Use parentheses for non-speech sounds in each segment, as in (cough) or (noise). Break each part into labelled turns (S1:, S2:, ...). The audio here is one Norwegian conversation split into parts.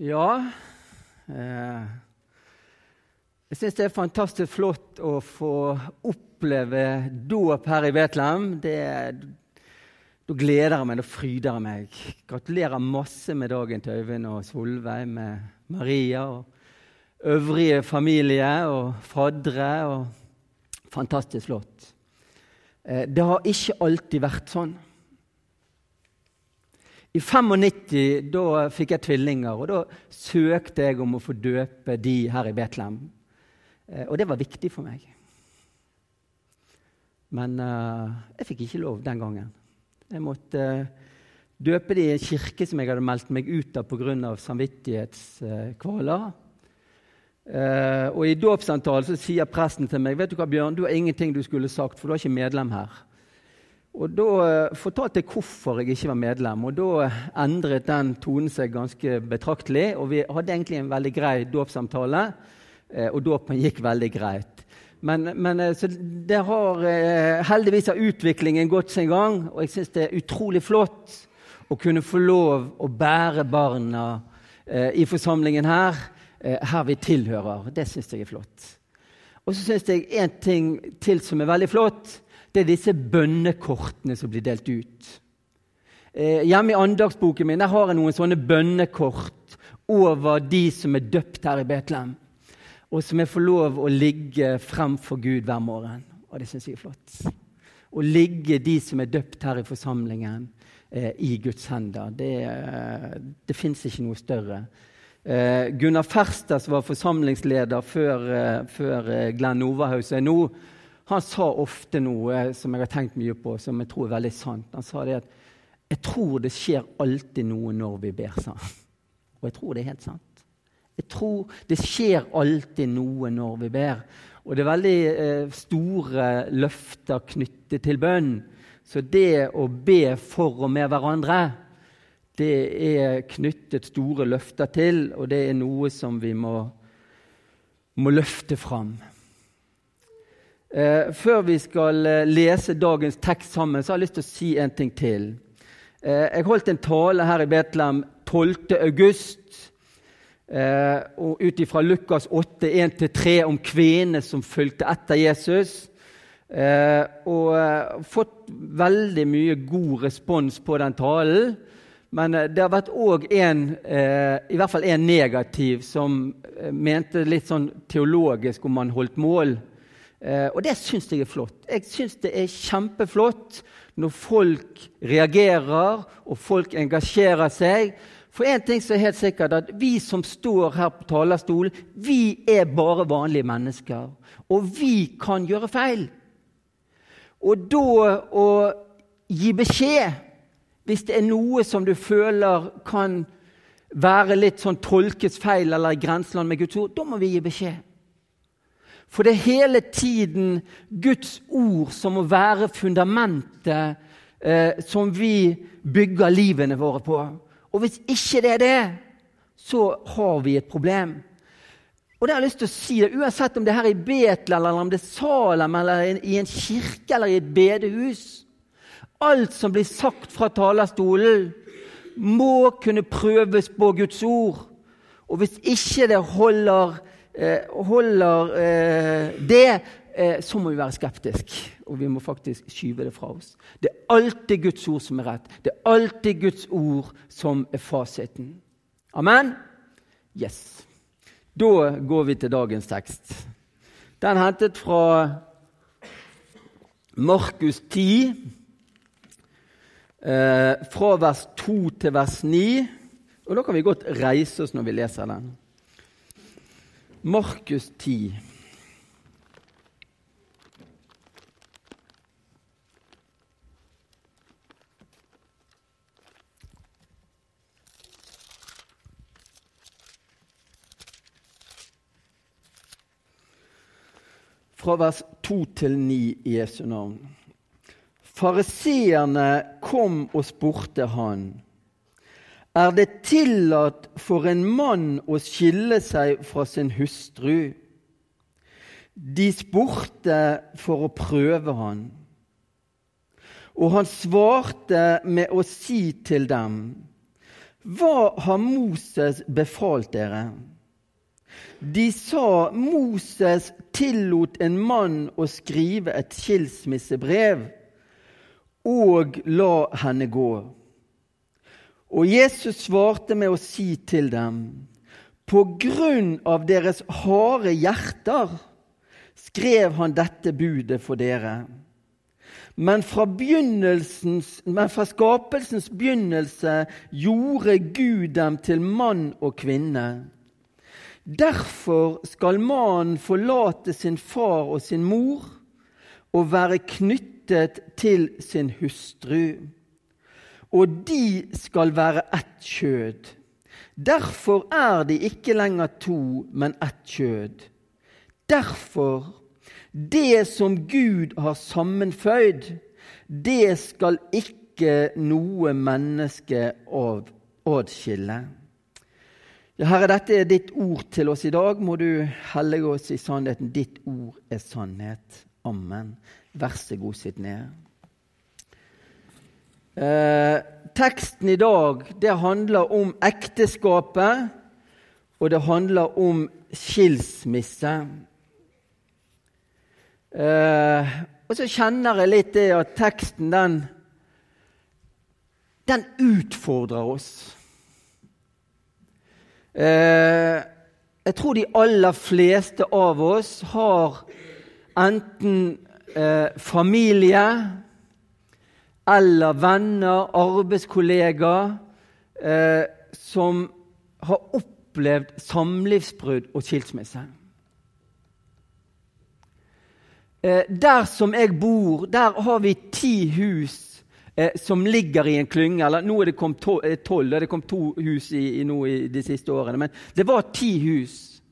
S1: Ja eh, Jeg syns det er fantastisk flott å få oppleve dåp her i Betlehem. Da gleder jeg meg, da fryder jeg meg. Gratulerer masse med dagen til Øyvind og Solveig, med Maria og øvrige familie og faddere. Og fantastisk flott. Eh, det har ikke alltid vært sånn. I 95 da fikk jeg tvillinger, og da søkte jeg om å få døpe de her i Betlehem. Eh, og det var viktig for meg. Men uh, jeg fikk ikke lov den gangen. Jeg måtte uh, døpe de i en kirke som jeg hadde meldt meg ut av pga. samvittighetskvaler. Uh, og I dåpssamtalen sier presten til meg vet du hva Bjørn, du har ingenting du skulle sagt, for du er ikke medlem her. Og Da eh, fortalte jeg hvorfor jeg ikke var medlem, og da endret den tonen seg ganske betraktelig. Og vi hadde egentlig en veldig grei dåpssamtale, eh, og dåpen gikk veldig greit. Men, men eh, det har heldigvis har utviklingen gått sin gang, og jeg syns det er utrolig flott å kunne få lov å bære barna i forsamlingen her, her vi tilhører. Det syns jeg er flott. Og så syns jeg en ting til som er veldig flott det er disse bønnekortene som blir delt ut. Eh, hjemme i andagsboken min har jeg noen sånne bønnekort over de som er døpt her i Betlehem, og som jeg får lov å ligge fremfor Gud hver morgen. Og det syns jeg er flott. Å ligge de som er døpt her i forsamlingen, eh, i Guds hender. Det, eh, det fins ikke noe større. Eh, Gunnar Ferster, som var forsamlingsleder før, eh, før eh, Glenn Overhaus er nå, han sa ofte noe som jeg har tenkt mye på, som jeg tror er veldig sant. Han sa det at 'Jeg tror det skjer alltid noe når vi ber', sa han. Og jeg tror det er helt sant. Jeg tror det skjer alltid noe når vi ber. Og det er veldig eh, store løfter knyttet til bønn. Så det å be for og med hverandre, det er knyttet store løfter til, og det er noe som vi må, må løfte fram. Eh, før vi skal eh, lese dagens tekst sammen, så har jeg lyst til å si en ting til. Eh, jeg holdt en tale her i Betlehem 12. august. Ut ifra Lukas 8, 1-3 om kvinnene som fulgte etter Jesus. Og fått veldig mye god respons på den talen. Men det har vært òg en, i hvert fall en negativ, som mente litt sånn teologisk om man holdt mål. Eh, og det syns jeg er flott. Jeg syns det er kjempeflott når folk reagerer og folk engasjerer seg. For én ting som er helt sikkert, at vi som står her på talerstolen, vi er bare vanlige mennesker. Og vi kan gjøre feil. Og da å gi beskjed hvis det er noe som du føler kan være litt sånn tolkes feil eller i grenseland med Guds ord, da må vi gi beskjed. For det er hele tiden Guds ord som må være fundamentet eh, som vi bygger livene våre på. Og hvis ikke det er det, så har vi et problem. Og det har jeg lyst til å si, Uansett om det er her i Betel, eller om det er Salem, eller i en kirke eller i et bedehus Alt som blir sagt fra talerstolen, må kunne prøves på Guds ord. Og hvis ikke det holder holder eh, det, eh, så må vi være skeptiske. Og vi må faktisk skyve det fra oss. Det er alltid Guds ord som er rett. Det er alltid Guds ord som er fasiten. Amen? Yes. Da går vi til dagens tekst. Den er hentet fra Markus 10, eh, fra vers 2 til vers 9. Og Da kan vi godt reise oss når vi leser den. Markus 10. Fra vers 2 til 9 i Jesu navn. Fariseerne kom og spurte han er det tillatt for en mann å skille seg fra sin hustru? De spurte for å prøve han. Og han svarte med å si til dem.: Hva har Moses befalt dere? De sa Moses tillot en mann å skrive et skilsmissebrev og la henne gå. Og Jesus svarte med å si til dem, på grunn av deres harde hjerter skrev han dette budet for dere. Men fra, men fra, skapelsens begynnelse gjorde Gud dem til mann og kvinne. Derfor skal mannen forlate sin far og sin mor og være knyttet til sin hustru. Og de skal være ett kjød. Derfor er de ikke lenger to, men ett kjød. Derfor det som Gud har sammenføyd, det skal ikke noe menneske adskille. Ja, Herre, dette er ditt ord til oss i dag. Må du hellige oss i sannheten. Ditt ord er sannhet. Amen. Vær så god, sitt ned. Eh, teksten i dag det handler om ekteskapet, og det handler om skilsmisse. Eh, og så kjenner jeg litt det at teksten, den, den utfordrer oss. Eh, jeg tror de aller fleste av oss har enten eh, familie eller venner, arbeidskollegaer, eh, som har opplevd samlivsbrudd og skilsmisse. Eh, der som jeg bor, der har vi ti hus eh, som ligger i en klynge. eller Nå er det kommet eh, tolv, det er kommet to hus i, i, i de siste årene. Men det var ti hus.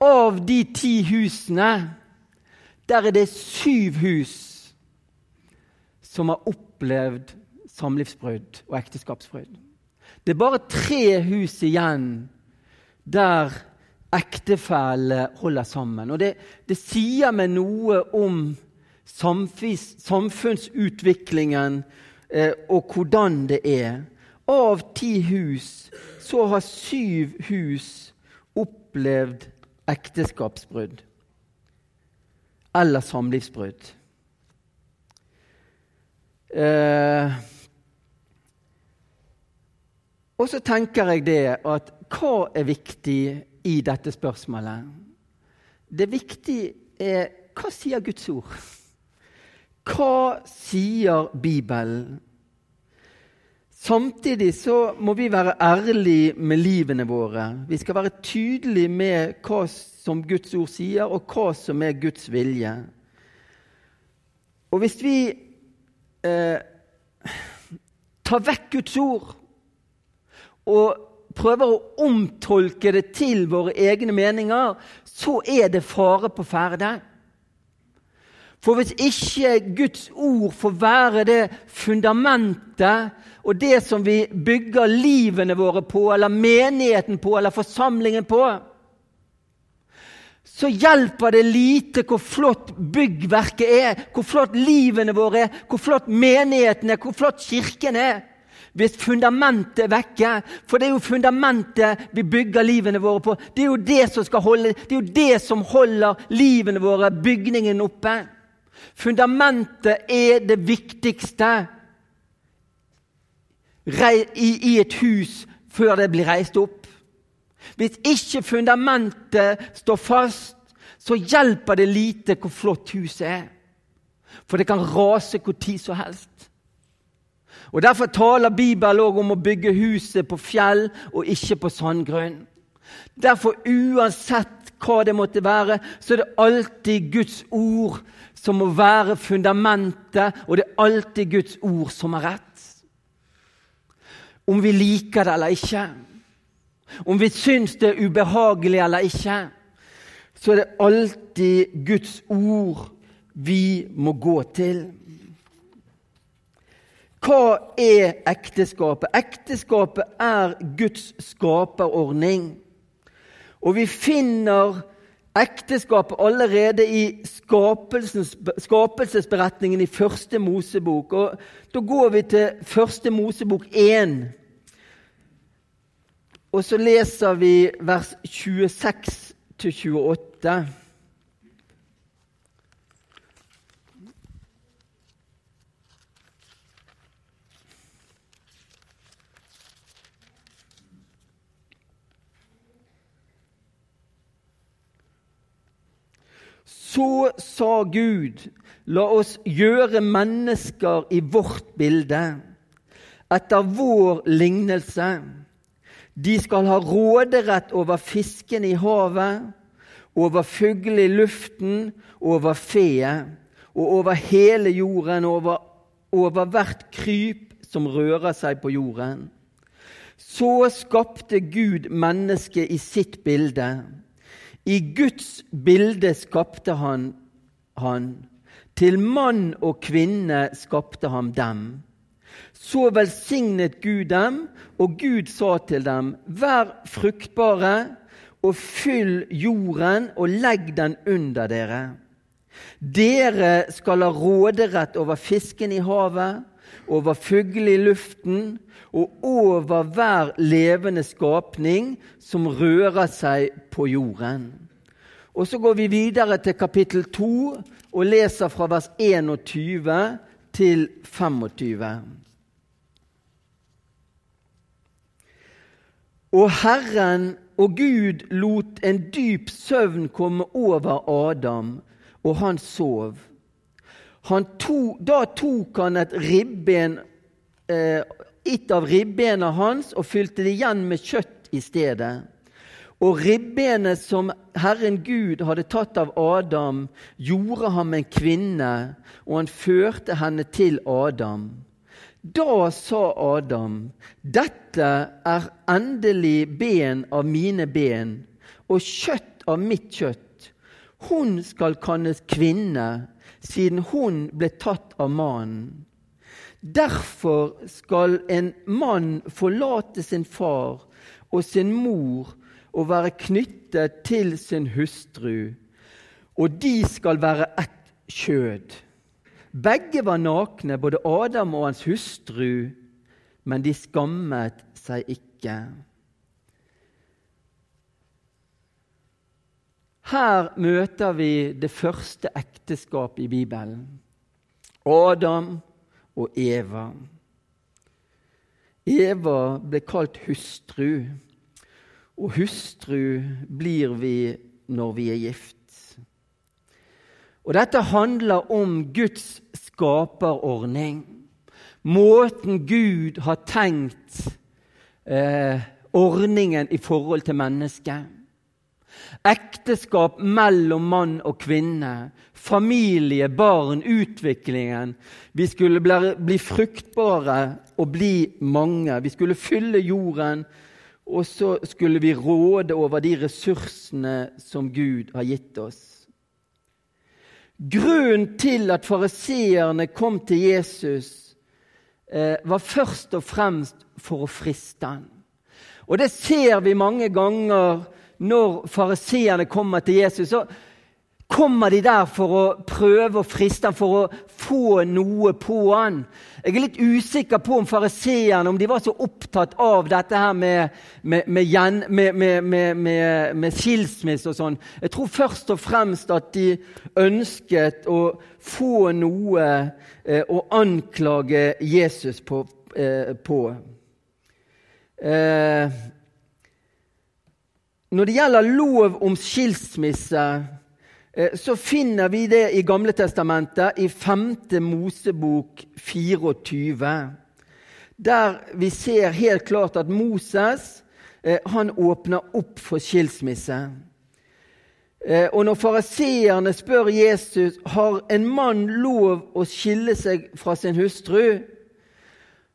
S1: Av de ti husene, der er det syv hus som har opplevd samlivsbrudd og ekteskapsbrudd. Det er bare tre hus igjen der ektefellene holder sammen. Og det, det sier meg noe om samfunnsutviklingen eh, og hvordan det er. Av ti hus så har syv hus opplevd ekteskapsbrudd eller samlivsbrudd. Eh, og så tenker jeg det at hva er viktig i dette spørsmålet. Det viktige er hva sier Guds ord? Hva sier Bibelen? Samtidig så må vi være ærlige med livene våre. Vi skal være tydelige med hva som Guds ord sier, og hva som er Guds vilje. Og hvis vi eh, tar vekk Guds ord og prøver å omtolke det til våre egne meninger, så er det fare på ferde. For hvis ikke Guds ord får være det fundamentet og det som vi bygger livene våre på, eller menigheten på, eller forsamlingen på, så hjelper det lite hvor flott byggverket er, hvor flott livene våre er, hvor flott menigheten er, hvor flott kirken er hvis fundamentet er vekke. For det er jo fundamentet vi bygger livene våre på. Det er jo det som, holde, det jo det som holder livene våre, bygningen, oppe. Fundamentet er det viktigste i et hus før det blir reist opp. Hvis ikke fundamentet står fast, så hjelper det lite hvor flott huset er. For det kan rase hvor tid som helst. Og Derfor taler Bibelen også om å bygge huset på fjell og ikke på sandgrunn. Derfor, uansett hva det måtte være, så er det alltid Guds ord som må være fundamentet, og det er alltid Guds ord som har rett. Om vi liker det eller ikke, om vi syns det er ubehagelig eller ikke, så er det alltid Guds ord vi må gå til. Hva er ekteskapet? Ekteskapet er Guds skaperordning. Og vi finner ekteskapet allerede i skapelsesberetningen i Første Mosebok. Og da går vi til Første Mosebok 1. Og så leser vi vers 26 til 28. Så sa Gud, la oss gjøre mennesker i vårt bilde, etter vår lignelse. De skal ha råderett over fiskene i havet, over fuglene i luften, over feet, og over hele jorden, over, over hvert kryp som rører seg på jorden. Så skapte Gud mennesket i sitt bilde. I Guds bilde skapte han han. Til mann og kvinne skapte han dem. Så velsignet Gud dem, og Gud sa til dem.: Vær fruktbare og fyll jorden og legg den under dere. Dere skal ha råderett over fisken i havet, over fuglene i luften og over hver levende skapning som rører seg på jorden. Og Så går vi videre til kapittel 2 og leser fra vers 21 til 25. Og Herren og Gud lot en dyp søvn komme over Adam, og han sov. Han to, da tok han et ribben, eh, et av ribbena hans og fylte det igjen med kjøtt i stedet. Og ribbenet som Herren Gud hadde tatt av Adam, gjorde ham en kvinne, og han førte henne til Adam. Da sa Adam, dette er endelig ben av mine ben og kjøtt av mitt kjøtt. Hun skal kalles kvinne, siden hun ble tatt av mannen. Derfor skal en mann forlate sin far og sin mor og være knyttet til sin hustru, og de skal være ett kjød. Begge var nakne, både Adam og hans hustru, men de skammet seg ikke. Her møter vi det første ekteskapet i Bibelen. Adam og Eva. Eva ble kalt hustru, og hustru blir vi når vi er gift. Og dette handler om Guds skaperordning. Måten Gud har tenkt eh, ordningen i forhold til mennesket. Ekteskap mellom mann og kvinne, familie, barn, utviklingen. Vi skulle bli, bli fruktbare og bli mange. Vi skulle fylle jorden, og så skulle vi råde over de ressursene som Gud har gitt oss. Grunnen til at fariseerne kom til Jesus, eh, var først og fremst for å friste ham. Og det ser vi mange ganger når fariseerne kommer til Jesus. så kommer de der for å prøve å friste ham, for å få noe på han. Jeg er litt usikker på om fariseerne om var så opptatt av dette her med, med, med, med skilsmisse og sånn. Jeg tror først og fremst at de ønsket å få noe eh, å anklage Jesus på. Eh, på. Eh, når det gjelder lov om skilsmisse så finner vi det i Gamle Testamentet, i 5. Mosebok 24. Der vi ser helt klart at Moses eh, han åpner opp for skilsmisse. Eh, og når fariseerne spør Jesus har en mann lov å skille seg fra sin hustru,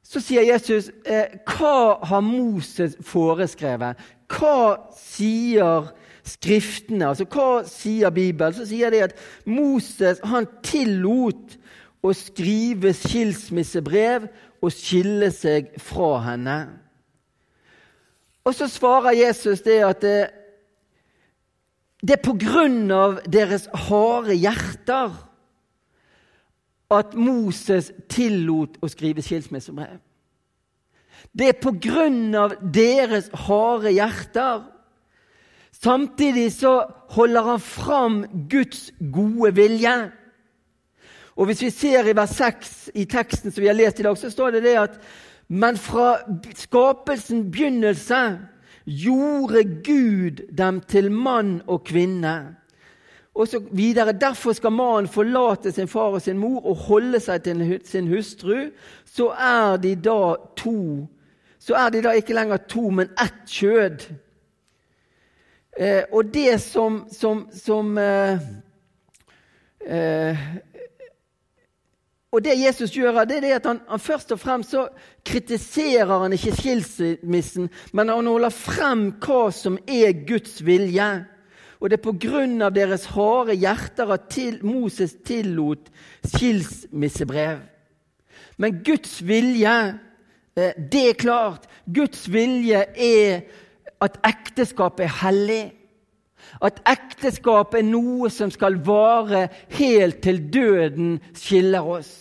S1: så sier Jesus hva har Moses foreskrevet? Hva sier Skriftene. Altså, Hva sier Bibelen? Så sier de at Moses han tillot å skrive skilsmissebrev og skille seg fra henne. Og så svarer Jesus det at det, det er på grunn av deres harde hjerter at Moses tillot å skrive skilsmissebrev. Det er på grunn av deres harde hjerter. Samtidig så holder han fram Guds gode vilje. Og Hvis vi ser i vers 6 i teksten som vi har lest i dag, så står det det at men fra skapelsen begynnelse gjorde Gud dem til mann og kvinne. Og så videre, Derfor skal mannen forlate sin far og sin mor og holde seg til sin hustru. Så er de da to. Så er de da ikke lenger to, men ett kjød. Eh, og det som, som, som eh, eh, og det Jesus gjør, det er at han, han, først og fremst så kritiserer han ikke skilsmissen, men han holder frem hva som er Guds vilje. Og det er på grunn av deres harde hjerter at til, Moses tillot skilsmissebrev. Men Guds vilje, eh, det er klart. Guds vilje er at ekteskapet er hellig. At ekteskap er noe som skal vare helt til døden skiller oss.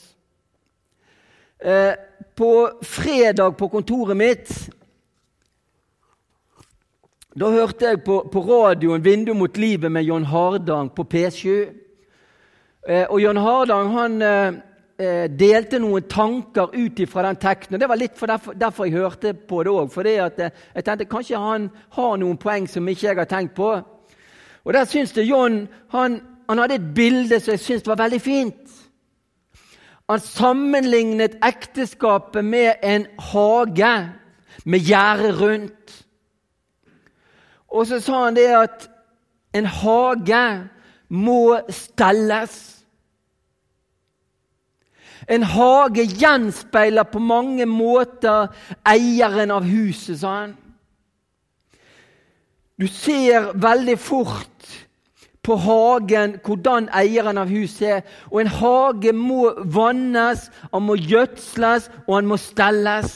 S1: Eh, på fredag på kontoret mitt da hørte jeg på, på radioen 'Vindu mot livet' med John Hardang på P7. Eh, og John Hardang han eh, eh delte noen tanker ut fra den teksten. Det var litt derfor, derfor, jeg hørte på det òg. For jeg tenkte kanskje han har noen poeng som ikke jeg har tenkt på. Og der syns jeg John han, han, hadde et bilde som jeg syns var veldig fint. Han sammenlignet ekteskapet med en hage med gjerde rundt. Og så sa han det at en hage må stelles. En hage gjenspeiler på mange måter eieren av huset, sa han. Du ser veldig fort på hagen hvordan eieren av huset er. Og en hage må vannes, han må gjødsles, og han må stelles.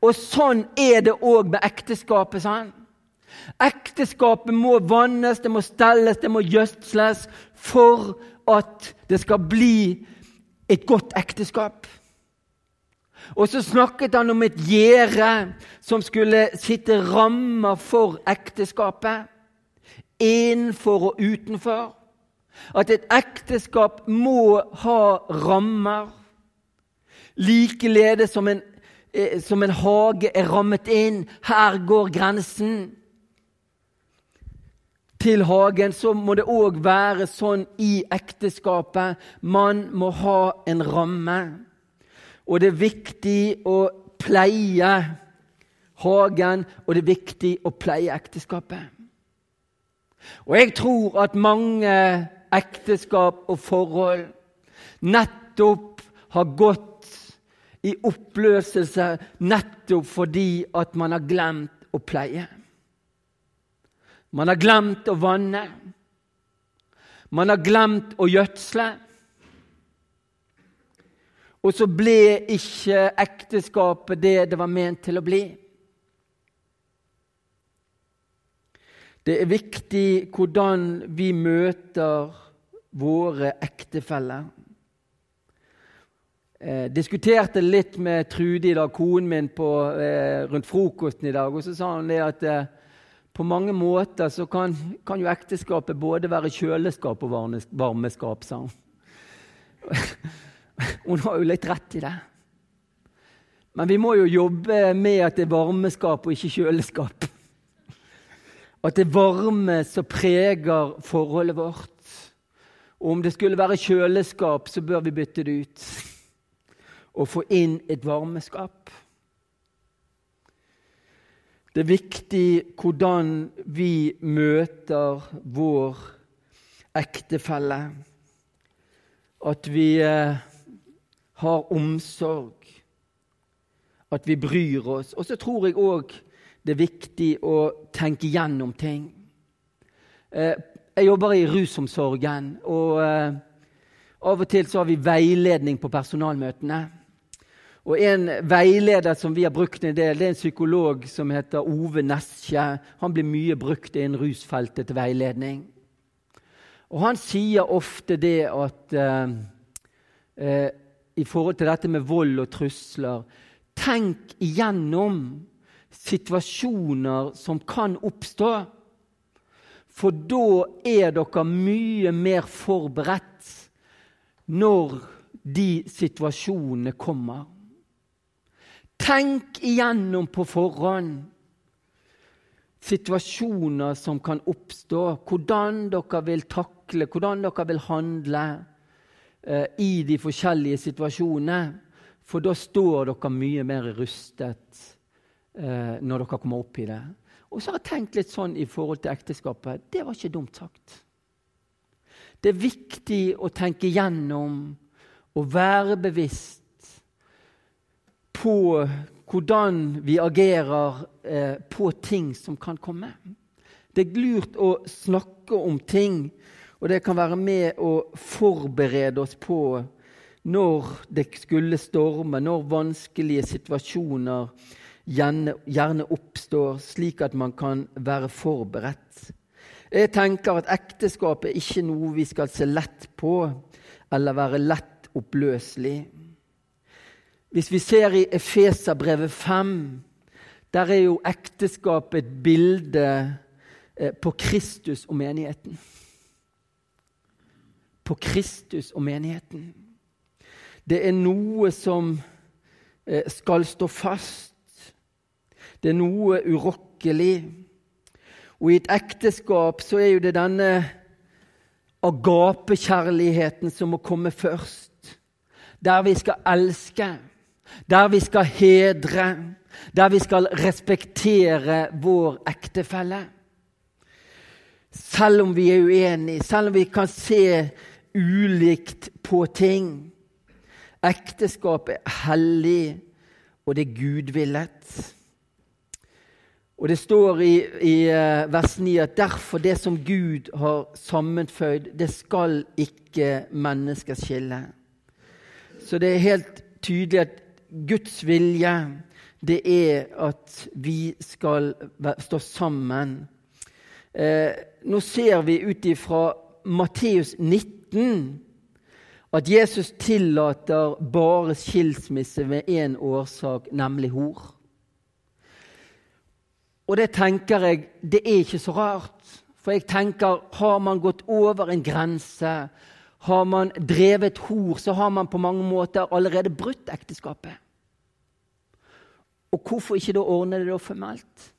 S1: Og sånn er det òg med ekteskapet. Sånn. Ekteskapet må vannes, det må stelles, det må gjødsles for at det skal bli et godt ekteskap. Og så snakket han om et gjerde som skulle sitte rammer for ekteskapet. Innenfor og utenfor. At et ekteskap må ha rammer. Likeledes som en, eh, som en hage er rammet inn. Her går grensen. Til hagen så må det òg være sånn i ekteskapet. Man må ha en ramme. Og det er viktig å pleie hagen, og det er viktig å pleie ekteskapet. Og jeg tror at mange ekteskap og forhold nettopp har gått i oppløselse nettopp fordi at man har glemt å pleie. Man har glemt å vanne. Man har glemt å gjødsle. Og så ble ikke ekteskapet det det var ment til å bli. Det er viktig hvordan vi møter våre ektefeller. Eh, diskuterte litt med Trude i dag, konen min, på, eh, rundt frokosten i dag. og Så sa hun det at eh, på mange måter så kan, kan, jo ekteskapet både være kjøleskap og varmeskap. sa hun. (laughs) Hun har jo litt rett i det. Men vi må jo jobbe med at det er varmeskap og ikke kjøleskap. At det er varme som preger forholdet vårt. Og om det skulle være kjøleskap, så bør vi bytte det ut og få inn et varmeskap. Det er viktig hvordan vi møter vår ektefelle. At vi eh, har omsorg, at vi bryr oss. Og så tror jeg òg det er viktig å tenke gjennom ting. Eh, jeg jobber i rusomsorgen, og eh, av og til så har vi veiledning på personalmøtene. Og En veileder som vi har brukt en del, det er en psykolog som heter Ove Neskje. Han blir mye brukt innen rusfeltet til veiledning. Og Han sier ofte det at eh, eh i forhold til dette med vold og trusler. tenk igjennom situasjoner som kan oppstå. For da er dere mye mer forberedt når de situasjonene kommer. Tenk igjennom på forhånd situasjoner som kan oppstå, hvordan dere vil takle, hvordan dere vil handle eh, i de forskjellige situasjonene. For da står dere mye mer rustet eh, når dere kommer opp i det. Og så har jeg tenkt litt sånn i forhold til ekteskapet. Det var ikke dumt sagt. Det er viktig å tenke igjennom og være bevisst på hvordan vi agerer eh, på ting som kan komme. Det er lurt å snakke om ting, og det kan være med å forberede oss på når det skulle storme, når vanskelige situasjoner gjerne, gjerne oppstår, slik at man kan være forberedt. Jeg tenker at ekteskapet er ikke noe vi skal se lett på eller være lett oppløselig. Hvis vi ser i Efeserbrevet 5, der er jo ekteskapet et bilde eh, på Kristus og menigheten. På Kristus og menigheten. Det er noe som eh, skal stå fast. Det er noe urokkelig. Og i et ekteskap så er jo det denne agapekjærligheten som må komme først. Der vi skal elske der vi skal hedre, der vi skal respektere vår ektefelle. Selv om vi er uenige, selv om vi kan se ulikt på ting. Ekteskap er hellig, og det er gudvillet. Og Det står i, i eh, vers 9 at derfor det som Gud har sammenføyd, det skal ikke mennesker skille. Så det er helt tydelig at Guds vilje, det er at vi skal stå sammen. Eh, nå ser vi ut ifra Matteus 19 at Jesus tillater bare skilsmisse med én årsak, nemlig hor. Og det tenker jeg det er ikke så rart. For jeg tenker, har man gått over en grense, har man drevet hor, så har man på mange måter allerede brutt ekteskapet. Og hvorfor ikke da ordne det da formelt?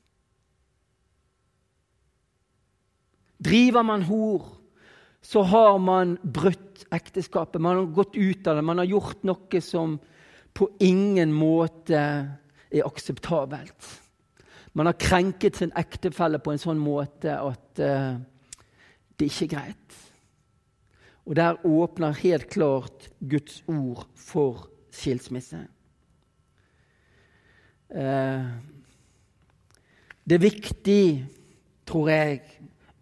S1: Driver man hor, så har man brutt ekteskapet. Man har gått ut av det. Man har gjort noe som på ingen måte er akseptabelt. Man har krenket sin ektefelle på en sånn måte at uh, det ikke er greit. Og der åpner helt klart Guds ord for skilsmisse. Uh, det er viktig, tror jeg,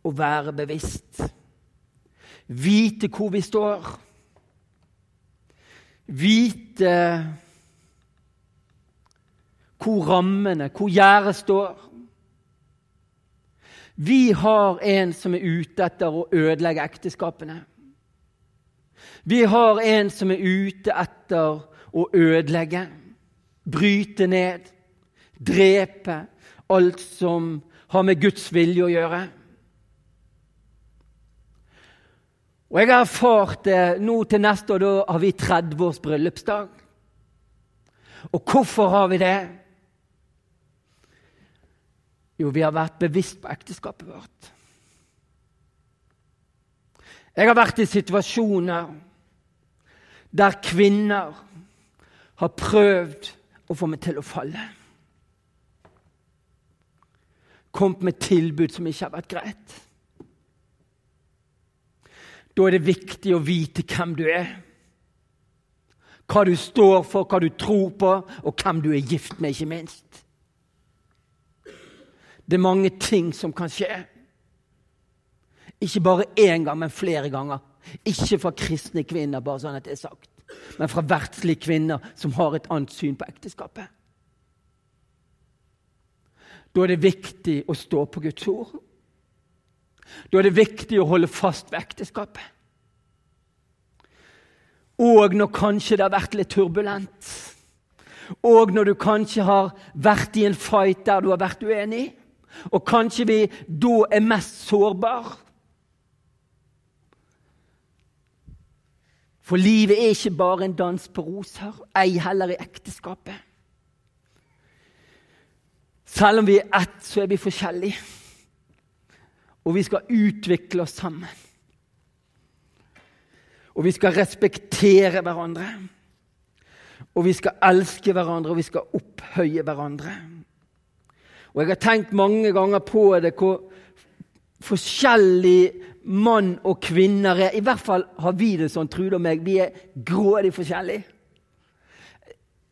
S1: å være bevisst. Vite hvor vi står. Vite hvor rammene, hvor gjerdet står. Vi har en som er ute etter å ødelegge ekteskapene. Vi har en som er ute etter å ødelegge, bryte ned, drepe alt som har med Guds vilje å gjøre. Og jeg har erfart det nå til neste år. Da har vi 30 års bryllupsdag. Og hvorfor har vi det? Jo, vi har vært bevisst på ekteskapet vårt. Jeg har vært i situasjoner der kvinner har prøvd å få meg til å falle. Kommet med tilbud som ikke har vært greit. Da er det viktig å vite hvem du er. Hva du står for, hva du tror på, og hvem du er gift med, ikke minst. Det er mange ting som kan skje. Ikke bare én gang, men flere ganger. Ikke fra kristne kvinner, bare sånn at det er sagt, men fra verdslige kvinner som har et annet syn på ekteskapet. Da er det viktig å stå på Guds ord. Da er det viktig å holde fast ved ekteskapet. Og når kanskje det har vært litt turbulent, Og når du kanskje har vært i en fight der du har vært uenig, og kanskje vi da er mest sårbare. For livet er ikke bare en dans på roser, ei heller i ekteskapet. Selv om vi er ett, så er vi forskjellige. Og vi skal utvikle oss sammen. Og vi skal respektere hverandre. Og vi skal elske hverandre, og vi skal opphøye hverandre. Og Jeg har tenkt mange ganger på det, hvor forskjellig mann og kvinner er. I hvert fall har vi det sånn, Trude og meg. Vi er grådig forskjellige.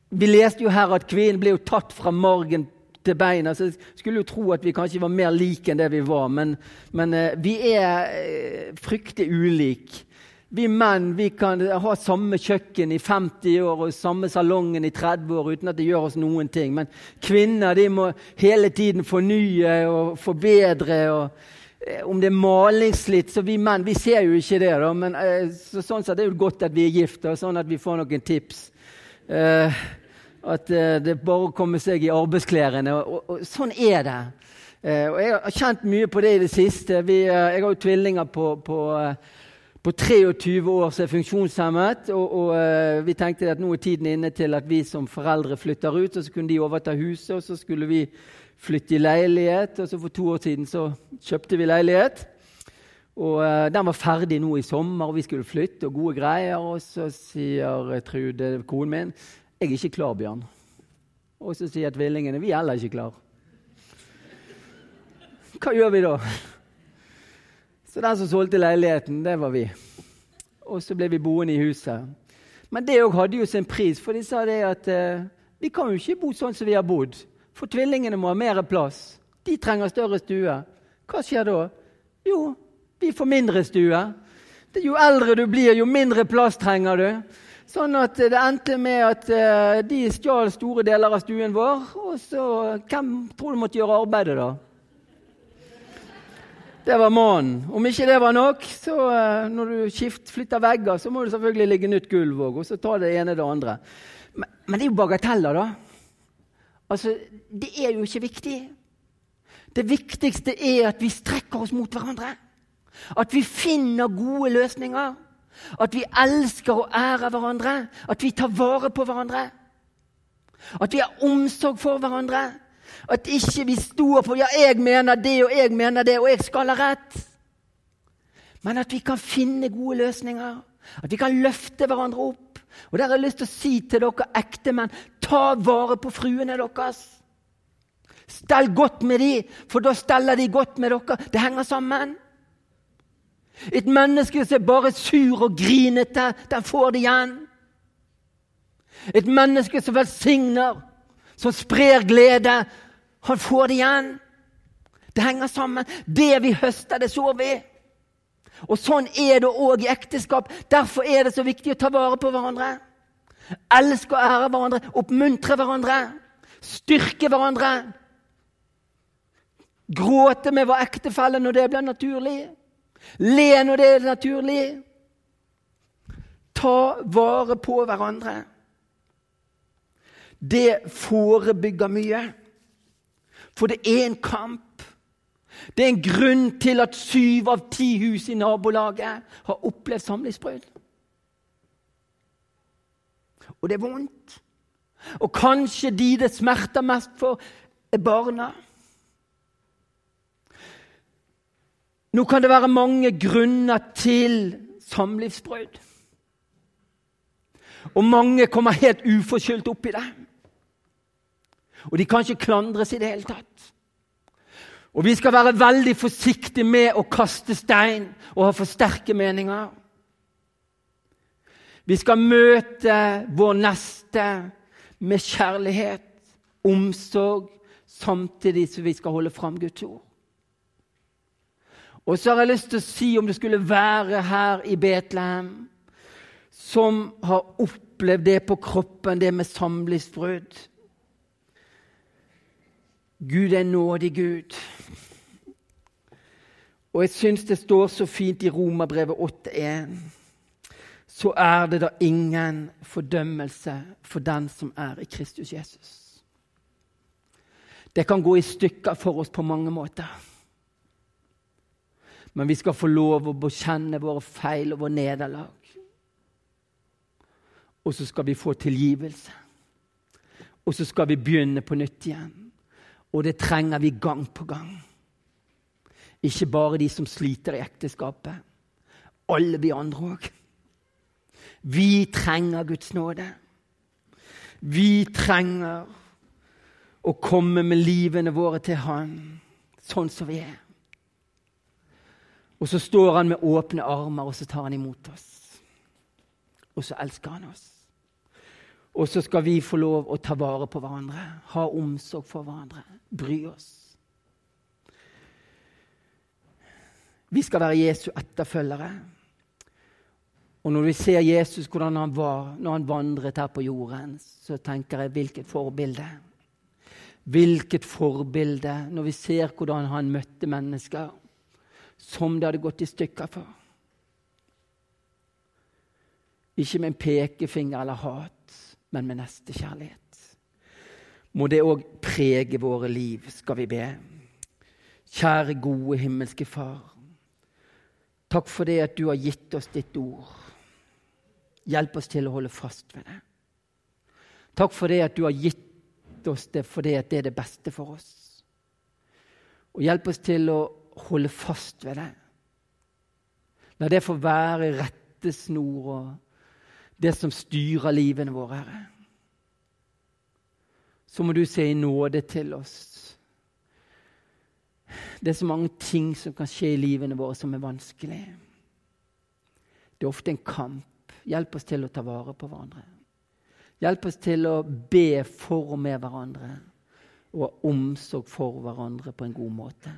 S1: Vi leste jo her at kvinnen ble jo tatt fra margen til beina. så jeg skulle jo tro at vi kanskje var mer like enn det vi var. Men, men eh, vi er eh, fryktelig ulike. Vi menn vi kan ha samme kjøkken i 50 år og samme salongen i 30 år uten at det gjør oss noen ting. Men kvinner de må hele tiden fornye og forbedre. og Om det er malingsslitt, så vi menn vi ser jo ikke det. Da, men eh, så, sånn sett er det jo godt at vi er gift, sånn at vi får noen tips. Eh, at eh, det er bare å komme seg i arbeidsklærne. Og, og, og, sånn er det. Eh, og Jeg har kjent mye på det i det siste. Vi, eh, jeg har jo tvillinger på, på på 23 år som er funksjonshemmet. Og, og vi tenkte at nå er tiden inne til at vi som foreldre flytter ut. og Så kunne de overta huset, og så skulle vi flytte i leilighet. og så For to år siden så kjøpte vi leilighet. Og uh, Den var ferdig nå i sommer, og vi skulle flytte. og gode greier. Og så sier Trude, konen min, 'Jeg er ikke klar, Bjørn'. Og så sier tvillingene, 'Vi er heller ikke klar'. Hva gjør vi da? Så den som solgte leiligheten, det var vi. Og så ble vi boende i huset. Men det òg hadde jo sin pris, for de sa det at eh, vi kan jo ikke bo sånn som vi har bodd. For tvillingene må ha mer plass. De trenger større stue. Hva skjer da? Jo, vi får mindre stue. Jo eldre du blir, jo mindre plass trenger du. Sånn at det endte med at uh, de stjal store deler av stuen vår. Og så Hvem tror du måtte gjøre arbeidet, da? Det var mannen. Om ikke det var nok, så uh, når du skift, flytter vegger, så må du selvfølgelig ligge nytt gulv òg, og så ta det ene det andre. Men, men, det er jo bagateller, da. Altså, Det er jo ikke viktig. Det viktigste er at vi strekker oss mot hverandre. At vi finner gode løsninger. At vi elsker og ærer hverandre. At vi tar vare på hverandre. At vi har omsorg for hverandre. At ikke vi står på ja, 'jeg mener det, og jeg mener det, og jeg skal ha rett'. Men at vi kan finne gode løsninger. At vi kan løfte hverandre opp. Og der har jeg lyst til å si til dere ektemenn ta vare på fruene deres. Stell godt med dem, for da steller de godt med dere. Det henger sammen. Et menneske som er bare sur og grinete, den får det igjen. Et menneske som velsigner, som sprer glede, han får det igjen. Det henger sammen. Det vi høster, det sår vi. Og Sånn er det òg i ekteskap. Derfor er det så viktig å ta vare på hverandre. Elske og ære hverandre, oppmuntre hverandre, styrke hverandre. Gråte med vår ektefelle når det blir naturlig. Le når det er naturlig. Ta vare på hverandre. Det forebygger mye. For det er en kamp. Det er en grunn til at syv av ti hus i nabolaget har opplevd samlivsbrudd. Og det er vondt. Og kanskje de det smerter mest for, er barna. Nå kan det være mange grunner til samlivsbrudd. Og mange kommer helt uforskyldt opp i det. Og de kan ikke klandres i det hele tatt. Og vi skal være veldig forsiktige med å kaste stein og ha for sterke meninger. Vi skal møte vår neste med kjærlighet, omsorg, samtidig som vi skal holde fram Guds ord. Og så har jeg lyst til å si, om det skulle være her i Betlehem, som har opplevd det på kroppen, det med samlivsbrudd Gud er nådig Gud. Og jeg syns det står så fint i Romerbrevet 8,1. så er det da ingen fordømmelse for den som er i Kristus Jesus. Det kan gå i stykker for oss på mange måter. Men vi skal få lov å bekjenne våre feil og vår nederlag. Og så skal vi få tilgivelse. Og så skal vi begynne på nytt igjen. Og det trenger vi gang på gang. Ikke bare de som sliter i ekteskapet. Alle vi andre òg. Vi trenger Guds nåde. Vi trenger å komme med livene våre til Han, sånn som vi er. Og så står han med åpne armer, og så tar han imot oss. Og så elsker han oss. Og så skal vi få lov å ta vare på hverandre, ha omsorg for hverandre, bry oss. Vi skal være Jesu etterfølgere. Og når vi ser Jesus, hvordan han var når han vandret her på jorden, så tenker jeg hvilket forbilde. Hvilket forbilde når vi ser hvordan han møtte mennesker som det hadde gått i stykker for. Ikke med en pekefinger eller hat, men med nestekjærlighet. Må det òg prege våre liv, skal vi be. Kjære, gode himmelske Far. Takk for det at du har gitt oss ditt ord. Hjelp oss til å holde fast ved det. Takk for det at du har gitt oss det fordi det er det beste for oss. Og hjelp oss til å holde fast ved det. La det få være rettesnor og det som styrer livene våre, Herre. Så må du se i nåde til oss. Det er så mange ting som kan skje i livene våre som er vanskelig. Det er ofte en kamp. Hjelp oss til å ta vare på hverandre. Hjelp oss til å be for og med hverandre og ha omsorg for hverandre på en god måte.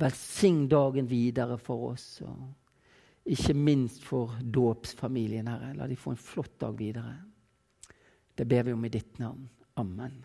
S1: Velsign dagen videre for oss, og ikke minst for dåpsfamilien, Herre. La de få en flott dag videre. Det ber vi om i ditt navn. Amen.